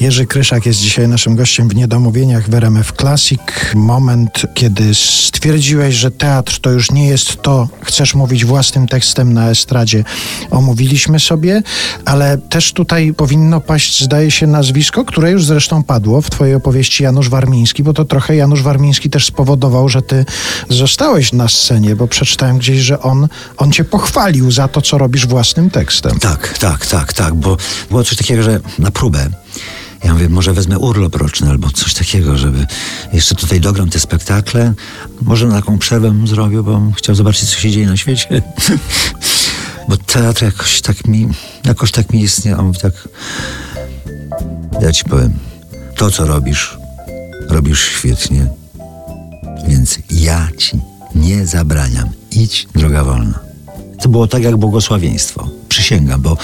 Jerzy Kryszak jest dzisiaj naszym gościem w Niedomówieniach w RMF Classic. Moment, kiedy stwierdziłeś, że teatr to już nie jest to, chcesz mówić własnym tekstem na estradzie. Omówiliśmy sobie, ale też tutaj powinno paść, zdaje się, nazwisko, które już zresztą padło w twojej opowieści Janusz Warmiński, bo to trochę Janusz Warmiński też spowodował, że ty zostałeś na scenie, bo przeczytałem gdzieś, że on, on cię pochwalił za to, co robisz własnym tekstem. Tak, tak, tak, tak, bo było coś takiego, że na próbę ja mówię, może wezmę urlop roczny albo coś takiego, żeby jeszcze tutaj dogram te spektakle. Może na taką przerwę zrobił, bo chciał zobaczyć, co się dzieje na świecie. bo teatr jakoś tak mi, jakoś tak mi istnieje. Mówi tak, ja ci powiem, to co robisz, robisz świetnie, więc ja ci nie zabraniam. Idź, droga wolna. To było tak jak błogosławieństwo. Przysięgam, bo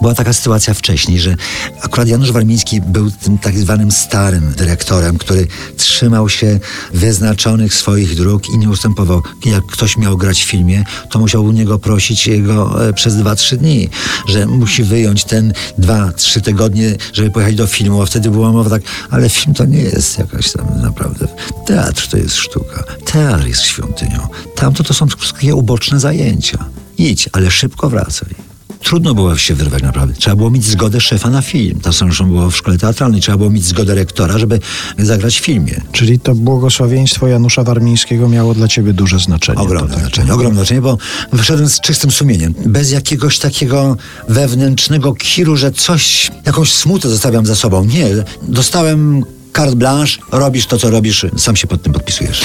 była taka sytuacja wcześniej, że akurat Janusz Warmiński był tym tak zwanym starym dyrektorem, który trzymał się wyznaczonych swoich dróg i nie ustępował. Jak ktoś miał grać w filmie, to musiał u niego prosić go e, przez dwa, trzy dni, że musi wyjąć ten dwa, trzy tygodnie, żeby pojechać do filmu, a wtedy była mowa tak, ale film to nie jest jakaś tam naprawdę. Teatr to jest sztuka. Teatr jest świątynią. Tamto to są wszystkie uboczne zajęcia. Idź, ale szybko wracaj. Trudno było się wyrwać naprawdę. Trzeba było mieć zgodę szefa na film. To zresztą było w szkole teatralnej. Trzeba było mieć zgodę rektora, żeby zagrać w filmie. Czyli to błogosławieństwo Janusza Warmińskiego miało dla ciebie duże znaczenie. Ogromne tak? znaczenie, ogromne znaczenie, bo wyszedłem z czystym sumieniem. Bez jakiegoś takiego wewnętrznego kiru, że coś, jakąś smutę zostawiam za sobą. Nie, dostałem carte blanche, robisz to, co robisz, sam się pod tym podpisujesz.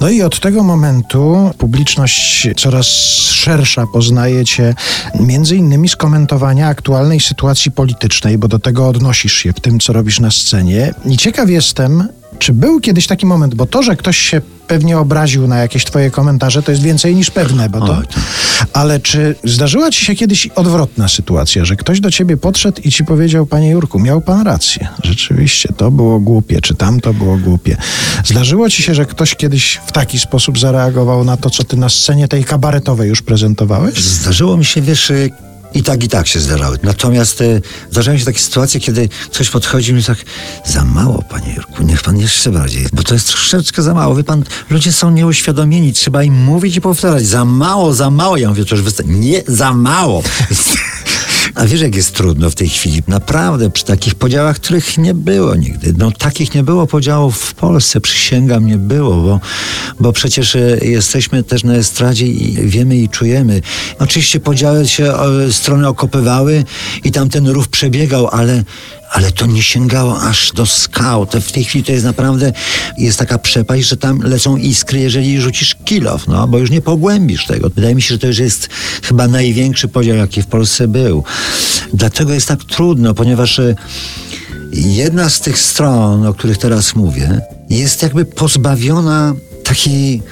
No i od tego momentu publiczność coraz szersza poznaje cię między innymi z komentowania aktualnej sytuacji politycznej, bo do tego odnosisz się w tym, co robisz na scenie. I ciekaw jestem, czy był kiedyś taki moment, bo to, że ktoś się pewnie obraził na jakieś twoje komentarze, to jest więcej niż pewne, bo to... Ale czy zdarzyła ci się kiedyś odwrotna sytuacja, że ktoś do ciebie podszedł i ci powiedział, panie Jurku, miał pan rację. Rzeczywiście, to było głupie, czy tamto było głupie. Zdarzyło ci się, że ktoś kiedyś w taki sposób zareagował na to, co ty na scenie tej kabaretowej już prezentowałeś? Zdarzyło mi się, wiesz, y, i tak, i tak się zdarzały. Natomiast e, zdarzają się takie sytuacje, kiedy ktoś podchodzi i mi tak, za mało, panie Jurku, niech pan jeszcze bardziej, bo to jest troszeczkę za mało. Wie pan, ludzie są nieuświadomieni, trzeba im mówić i powtarzać, za mało, za mało. Ja mówię, to już wystarczy. Nie, za mało. A wiesz, jak jest trudno w tej chwili? Naprawdę, przy takich podziałach, których nie było nigdy. No, takich nie było podziałów w Polsce, przysięgam, nie było, bo, bo przecież e, jesteśmy też na estradzie i wiemy i czujemy. Oczywiście podziały się e, strony okopywały i tam ten rów przebiegał, ale ale to nie sięgało aż do skał. To w tej chwili to jest naprawdę, jest taka przepaść, że tam lecą iskry, jeżeli rzucisz kilof, no, bo już nie pogłębisz tego. Wydaje mi się, że to już jest chyba największy podział, jaki w Polsce był. Dlatego jest tak trudno, ponieważ e, jedna z tych stron, o których teraz mówię, jest jakby pozbawiona takiej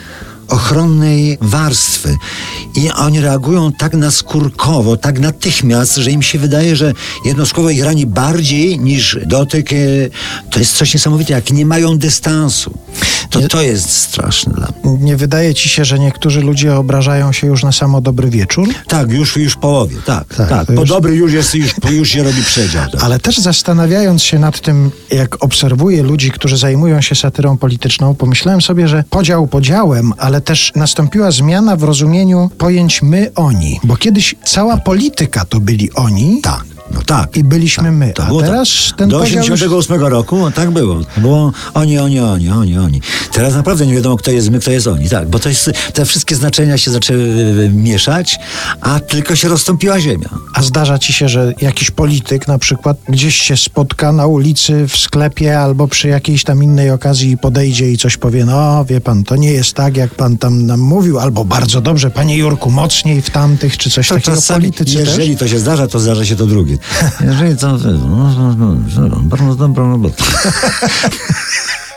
ochronnej warstwy. I oni reagują tak naskórkowo, tak natychmiast, że im się wydaje, że jedno słowo ich rani bardziej niż dotyk. e, To jest coś niesamowitego, jak nie mają dystansu. To, to jest straszne dla mnie. Nie wydaje ci się, że niektórzy ludzie obrażają się już na samo dobry wieczór? Tak, już, już w połowie, tak, Tak, tak. Po już- dobry już jest, już, już się robi przedział. Tak. Ale też zastanawiając się nad tym, jak obserwuję ludzi, którzy zajmują się satyrą polityczną, pomyślałem sobie, że podział podziałem, ale też nastąpiła zmiana w rozumieniu pojęć my-oni. Bo kiedyś cała polityka to byli oni. Tak, no tak. I byliśmy my. To A było teraz tak. ten Do podział już... 88 roku tak było. Było oni, oni, oni, oni, oni. Teraz naprawdę nie wiadomo, kto jest my, kto jest oni. Tak, bo to jest, te wszystkie znaczenia się zaczęły e, mieszać, a tylko się rozstąpiła ziemia. A zdarza ci się, że jakiś polityk na przykład gdzieś się spotka na ulicy, w sklepie albo przy jakiejś tam innej okazji podejdzie i coś powie, no wie pan, to nie jest tak, jak pan tam nam mówił, albo bardzo dobrze, panie Jurku, mocniej w tamtych, czy coś To takiego czasami, politycy jeżeli też? to się zdarza, to zdarza się to drugie. Jeżeli to... No, no, no, no, bardzo dobra robota.